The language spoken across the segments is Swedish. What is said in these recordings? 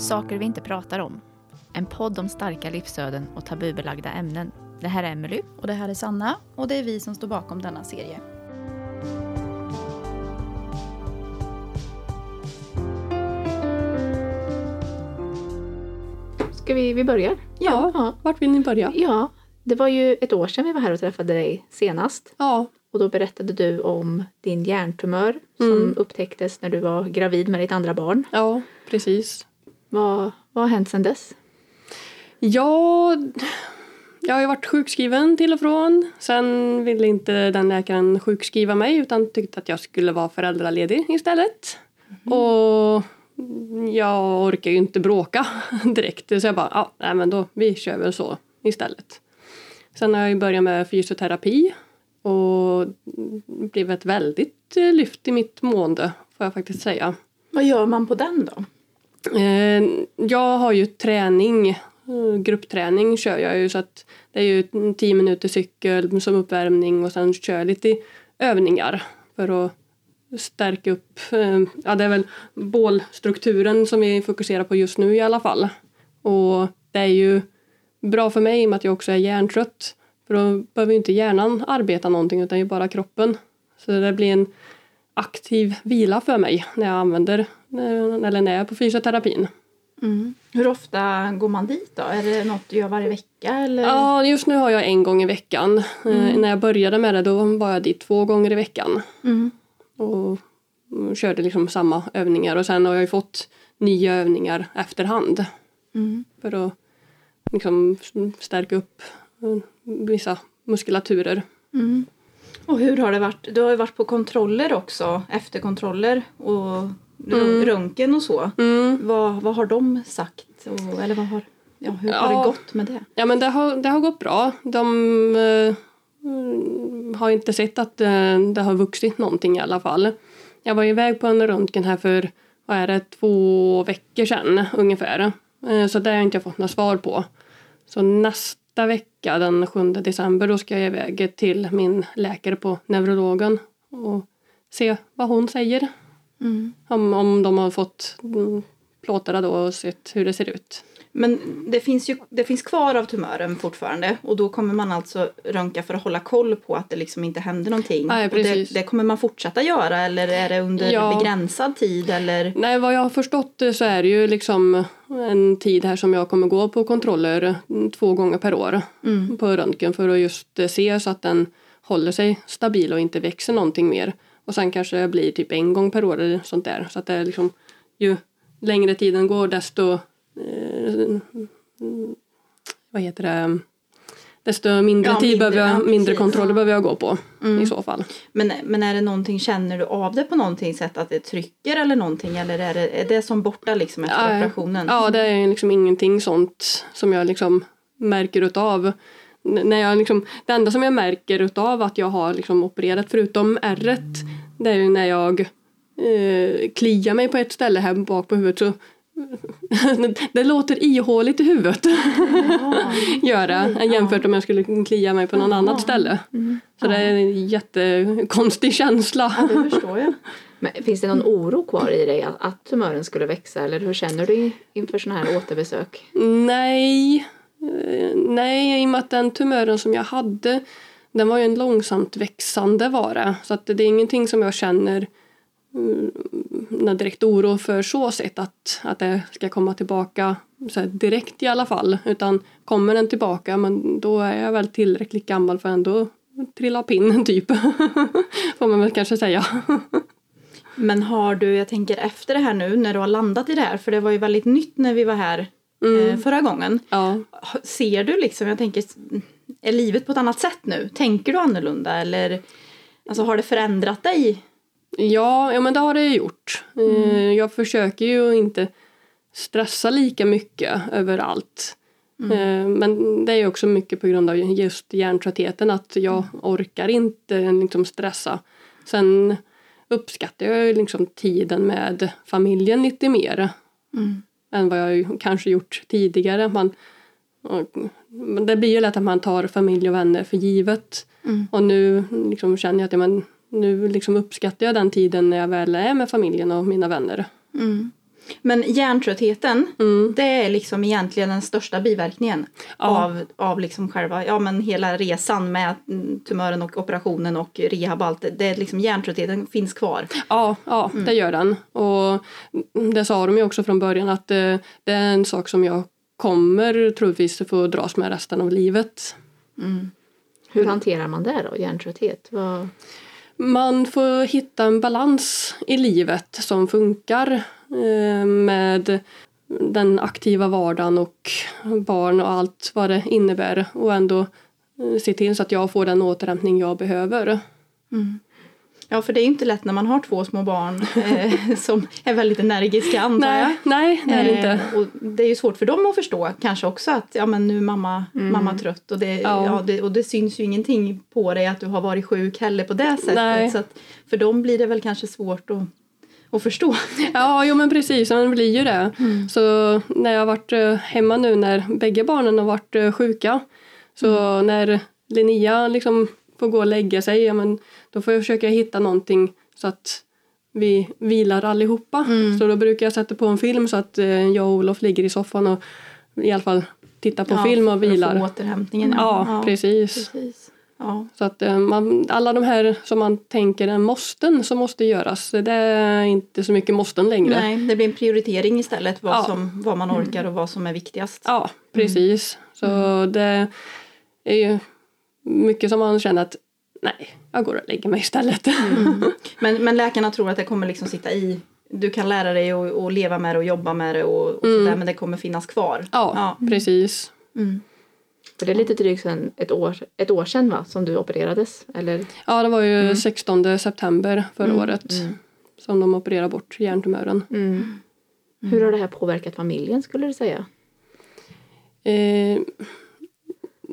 Saker vi inte pratar om. En podd om starka livsöden och tabubelagda ämnen. Det här är Emily. Och det här är Sanna och det är vi som står bakom denna serie. Ska vi, vi börjar? Ja, ja. vart vill ni börja? Ja, det var ju ett år sedan vi var här och träffade dig senast. Ja, Och då berättade du om din hjärntumör som Mm. upptäcktes när du var gravid med ditt andra barn. ja precis. Vad, vad har hänt sedan dess? Ja, jag har ju varit sjukskriven till och från. Sen ville inte den läkaren sjukskriva mig utan tyckte att jag skulle vara föräldraledig istället. Och jag orkar ju inte bråka direkt så jag bara, ja, nej men då, vi kör väl så istället. Sen har jag ju börjat med fysioterapi och blev ett väldigt lyft i mitt mående får jag faktiskt säga. Vad gör man på den då? Eh, jag har ju träning, eh, gruppträning kör jag ju så att det är ju 10 minuter cykel som uppvärmning och sen kör jag lite övningar för att stärka upp, eh, ja det är väl bålstrukturen som vi fokuserar på just nu i alla fall. Och det är ju bra för mig i och med att jag också är hjärntrött för då behöver ju inte hjärnan arbeta någonting utan ju bara kroppen. Så det blir en aktiv vila för mig när jag använder när- eller när jag är på fysioterapin. Mm. Hur ofta går man dit då? Är det något du gör varje vecka? Eller? Ja, just nu har jag en gång i veckan. Eh, Mm. När jag började med det då var jag dit två gånger i veckan. Mm. Och mm, körde liksom samma övningar och sen har jag ju fått nya övningar efterhand. Mm. För att liksom stärka upp eh, vissa muskulaturer. Mm. Och hur har det varit? Du har ju varit på kontroller också, efterkontroller och Mm. röntgen och så. Mm. Vad, vad har de sagt? Och, eller vad har, ja, hur har Ja. det gått med det? Ja men det har, det har gått bra. De eh, har inte sett att eh, det har vuxit någonting i alla fall. Jag var iväg på en röntgen här för, vad är det, två veckor sedan ungefär. Eh, så det har jag inte fått något svar på. Så nästa vecka, den 7 december, då ska jag iväg till min läkare på neurologen och se vad hon säger. Mm. Om, om de har fått mm, plåtarna då och sett hur det ser ut. Men det finns ju det finns kvar av tumören fortfarande och då kommer man alltså röntga för att hålla koll på att det liksom inte händer någonting. Nej, och det, det kommer man fortsätta göra eller är det under Ja. begränsad tid eller? Nej, vad jag har förstått så är det ju liksom en tid här som jag kommer gå på kontroller mm, två gånger per år Mm. på röntgen för att just se så att den håller sig stabil och inte växer någonting mer. Och sen kanske det blir typ en gång per år eller sånt där. Så att det är liksom ju längre tiden går desto eh, vad heter det desto mindre Ja, tid mindre- behöver jag, ja, mindre kontroller behöver jag gå på Mm. i så fall. Men, men är det någonting, känner du av det på någonting sätt att det trycker eller någonting eller är det, är det som borta liksom efter Ja, operationen? Ja, det är liksom ingenting sånt som jag liksom märker utav. N- När jag liksom, det enda som jag märker utav att jag har liksom opererat förutom ärret det är ju när jag eh, kliar mig på ett ställe här bak på huvudet så det låter ihåligt i huvudet gör det jämfört om jag skulle klia mig på någon Jaha. annat ställe. Mm. Så det är en jättekonstig känsla. Ja, det förstår jag. Men finns det någon oro kvar i dig att, att tumören skulle växa eller hur känner du inför sådana här återbesök? Nej, Eh, nej, i och med att den tumören som jag hade, den var ju en långsamt växande vara. Så att det är ingenting som jag känner mm, någon direkt oro för så sätt att, att det ska komma tillbaka så direkt i alla fall. Utan kommer den tillbaka, men då är jag väl tillräckligt gammal för att ändå trilla av pinnen typ. Får man väl kanske säga. Men har du, jag tänker efter det här nu när du har landat i det här, för det var ju väldigt nytt när vi var här eh, förra gången. Ja. Ser du liksom, jag tänker, är livet på ett annat sätt nu? Tänker du annorlunda eller alltså, har det förändrat dig? Ja, ja men det har det gjort. Eh, Jag försöker ju inte stressa lika mycket över allt. Eh, Men det är också mycket på grund av just hjärntröttheten att jag orkar inte liksom stressa. Sen uppskattar jag liksom tiden med familjen lite mer Mm. än vad jag kanske gjort tidigare. Man, och, det blir ju lätt att man tar familj och vänner för givet. Mm. Och nu liksom känner jag att ja, men, nu liksom uppskattar jag den tiden när jag väl är med familjen och mina vänner. Mm. Men hjärntröttheten, Mm. det är liksom egentligen den största biverkningen Ja. av, av liksom själva, ja men hela resan med mm, tumören och operationen och rehab och allt. Det, det är liksom hjärntröttheten finns kvar. Ja, ja det gör den. Och det sa de ju också från början att eh, det är en sak som jag kommer troligtvis få dras med resten av livet. Hur hanterar man det då, hjärntrötthet? Vad... Man får hitta en balans i livet som funkar eh, med den aktiva vardagen och barn och allt vad det innebär och ändå eh, se till så att jag får den återhämtning jag behöver. Ja, för det är ju inte lätt när man har två små barn eh, som är väldigt energiska antar jag. Nej, nej det är det inte. Eh, och det är ju svårt för dem att förstå kanske också att ja, men nu är mamma, mamma trött och det, ja. Ja. det, och det syns ju ingenting på dig att du har varit sjuk heller på det sättet. Nej. Så att för dem blir det väl kanske svårt att, att förstå. Ja, jo men precis, det blir ju det. Så när jag har varit eh, hemma nu när bägge barnen har varit eh, sjuka så när Linnea liksom får gå och lägga sig, ja, men då får jag försöka hitta någonting så att vi vilar allihopa. Så då brukar jag sätta på en film så att eh, jag och Olof ligger i soffan och i alla fall tittar på Ja, film och för att vilar. få återhämtningen. Ja, precis. precis. Ja. Så att eh, man, alla de här som man tänker är måsten som måste göras, det är inte så mycket måsten längre. Nej, det blir en prioritering istället vad, Ja. som, vad man orkar och vad som är viktigast. Ja, precis. Så det är ju mycket som man känner att nej, jag går och lägger mig istället. Men, men läkarna tror att det kommer liksom sitta i. Du kan lära dig att leva med det och jobba med det och, och sådär, men det kommer finnas kvar. Ja, precis. Mm. För det är lite drygt sedan, ett, år, ett år sedan va, som du opererades? Eller? Ja, det var ju 16 september förra året som de opererade bort hjärntumören. Hur har det här påverkat familjen skulle du säga? Eh,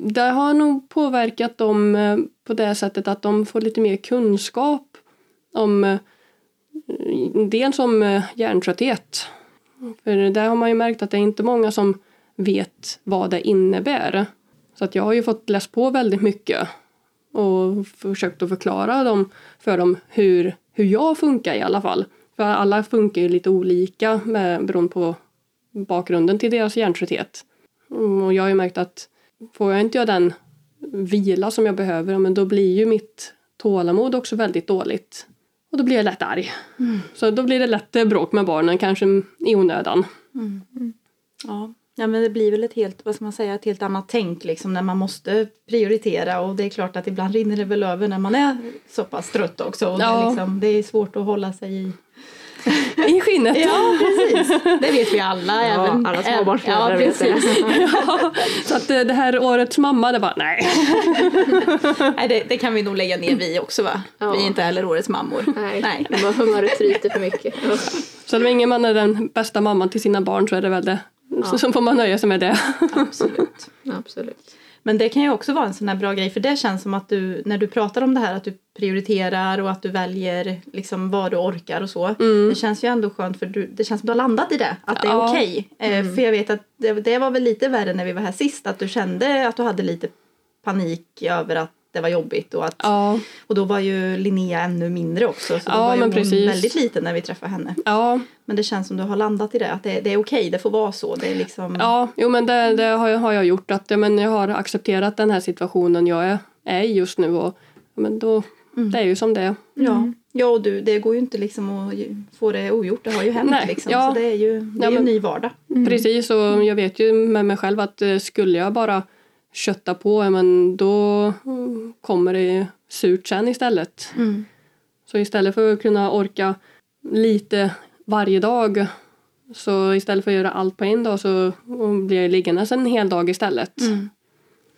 det har nog påverkat dem eh, på det sättet att de får lite mer kunskap om eh, dels om eh, hjärntrötthet. För där har man ju märkt att det är inte många som vet vad det innebär. Så att jag har ju fått läsa på väldigt mycket och försökt att förklara dem för dem hur, hur jag funkar i alla fall. För alla funkar ju lite olika med, beroende på bakgrunden till deras hjärntrötthet. Mm, och jag har ju märkt att får jag inte jag den vila som jag behöver, men då blir ju mitt tålamod också väldigt dåligt. Och då blir jag lätt arg. Så då blir det lätt eh, bråk med barnen, kanske i onödan. Ja. ja, men det blir väl ett helt, vad ska man säga, ett helt annat tänk liksom när man måste prioritera och det är klart att ibland rinner det väl över när man är så pass trött också. Och det, Ja. liksom, det är svårt att hålla sig i. I skinnet. Ja, precis. Det vet vi alla. Ja, även, alla småbarnsföräldrar ja, vet det. Ja, så att eh, det här årets mamma, det bara nej. Nej, det, det kan vi nog lägga ner vi också va? Ja. Vi är inte heller årets mammor. Nej, Nej. Nej. humöret tryter för mycket. Så länge man är den bästa mamman till sina barn så är det väl det. Så, så får man nöja sig med det. Absolut. Absolut. Men det kan ju också vara en sån här bra grej för det känns som att du när du pratar om det här att du prioriterar och att du väljer liksom vad du orkar och så. Det känns ju ändå skönt för du, det känns som du har landat i det. Att det är Ja. okej. Eh, För jag vet att det, det var väl lite värre när vi var här sist att du kände att du hade lite panik över att det var jobbigt och att Ja, och då var ju Linnea ännu mindre också så då Ja, var ju hon precis. väldigt liten när vi träffade henne. ja, Men det känns som du har landat i det att det, det är okej, det får vara så. Det är liksom ja jo men det, det har, jag, har jag gjort. Att, ja, men jag har accepterat den här situationen jag är, är i just nu. Och, ja, men då, Det är ju som det är. Ja, ja och du, det går ju inte liksom att få det ogjort. Det har ju hänt Nej, liksom. ja. Så det är ju, det Ja, är en men- ny vardag. Precis, och jag vet ju med mig själv att eh, skulle jag bara kötta på, ja, men då mm, kommer det surt sen istället. Så istället för att kunna orka lite varje dag så istället för att göra allt på en dag så blir jag liggandes en hel dag istället.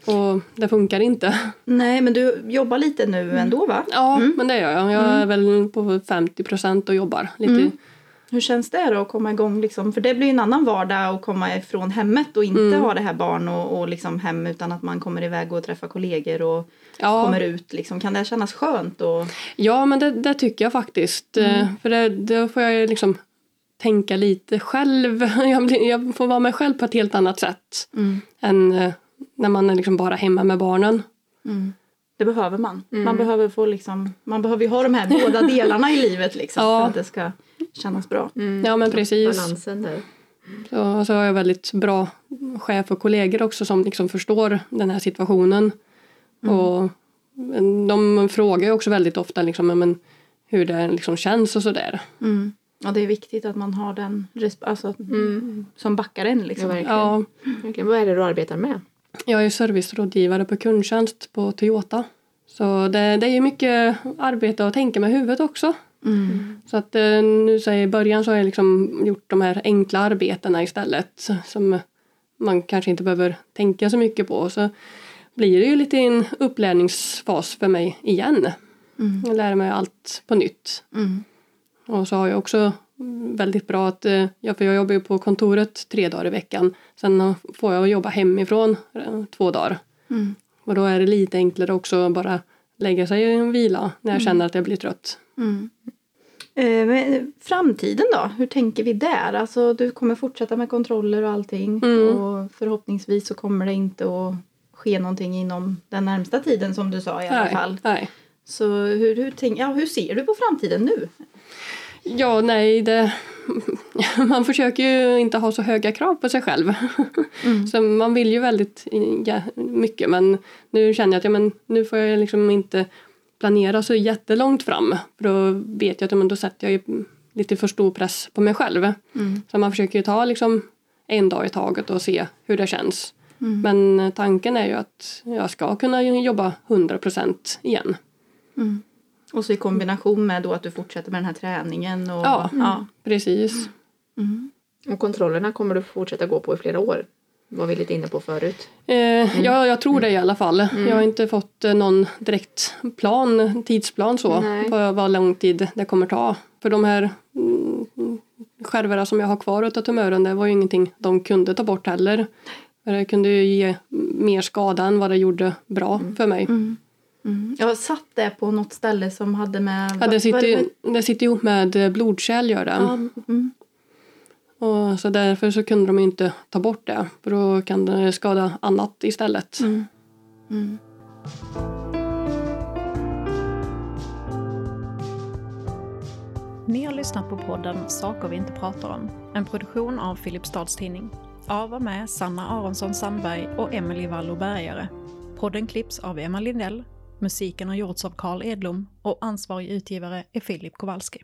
Och det funkar inte. Nej, men du jobbar lite nu ändå va? Ja, men det gör jag. Jag är väl på 50 procent och jobbar lite. Hur känns det då att komma igång liksom? För det blir en annan vardag att komma ifrån hemmet och inte Mm. ha det här barn och, och liksom hem utan att man kommer iväg och träffar kollegor och Ja. kommer ut liksom. Kan det kännas skönt? Och, Ja, men det, det tycker jag faktiskt. Eh, För det, då får jag liksom tänka lite själv. Jag, jag får vara mig själv på ett helt annat sätt än eh, när man är liksom bara hemma med barnen. det behöver man. Man behöver få liksom, man behöver ju ha de här båda delarna i livet liksom Ja. för att det ska kännas bra. Ja men precis. Balansen där. Så, så har jag väldigt bra chef och kollegor också som liksom förstår den här situationen. Och de frågar ju också väldigt ofta liksom, men, hur det liksom känns och sådär. Mm. Ja, det är viktigt att man har den alltså, som backar en. Ja, Liksom. verkligen. Ja, verkligen. Vad är det du arbetar med? jag är servicerådgivare på kundtjänst på Toyota. Så det, det är mycket arbete att tänka med huvudet också. Mm. Så att eh, nu så i början så har jag liksom gjort de här enkla arbetena istället som man kanske inte behöver tänka så mycket på. Så blir det ju lite en upplärningsfas för mig igen. Mm. Jag lär mig allt på nytt. Mm. Och så har jag också väldigt bra att, eh, ja, för jag jobbar ju på kontoret tre dagar i veckan. Sen får jag jobba hemifrån eh, två dagar. Mm. Och då är det lite enklare också att bara lägga sig i en vila när jag känner att jag blir trött. Mm. Eh, men framtiden då? Hur tänker vi där? Alltså, du kommer fortsätta med kontroller och allting. Mm. Och förhoppningsvis så kommer det inte att ske någonting inom den närmsta tiden som du sa i alla Nej, fall. nej. Så hur, hur, tänk, ja, hur ser du på framtiden nu? Ja, nej, det... Man försöker ju inte ha så höga krav på sig själv. Så man vill ju väldigt ja, mycket men nu känner jag att ja, men nu får jag liksom inte planera så jättelångt fram. För då vet jag att men då sätter jag lite för stor press på mig själv. Så man försöker ju ta liksom en dag i taget och se hur det känns. Men tanken är ju att jag ska kunna jobba 100% igen. Och så i kombination med då att du fortsätter med den här träningen. Och, Ja. ja. Precis. Och kontrollerna kommer du fortsätta gå på i flera år. Var vi lite inne på förut. Eh, ja, jag tror det i alla fall. Jag har inte fått eh, någon direkt plan, tidsplan så, Nej. på vad lång tid det kommer ta. För de här mm, skärvorna som jag har kvar utav tumören, det var ju ingenting de kunde ta bort heller. För det kunde ju ge mer skada än vad det gjorde bra för mig. Mm. Jag satt det på något ställe som hade med... Ja, det, sitter, ju- det sitter ihop med eh, blodkärl gör det. Ja, mm. Och så därför så kunde de inte ta bort det. För då kan det skada annat istället. Mm. Ni har lyssnat på podden Saker vi inte pratar om. En produktion av Filipstads Tidning. Av och med Sanna Aronsson Sandberg och Emelie Wallo Bergare. Podden klipps av Emma Lindell. Musiken har gjorts av Carl Edlom och ansvarig utgivare är Filip Kowalski.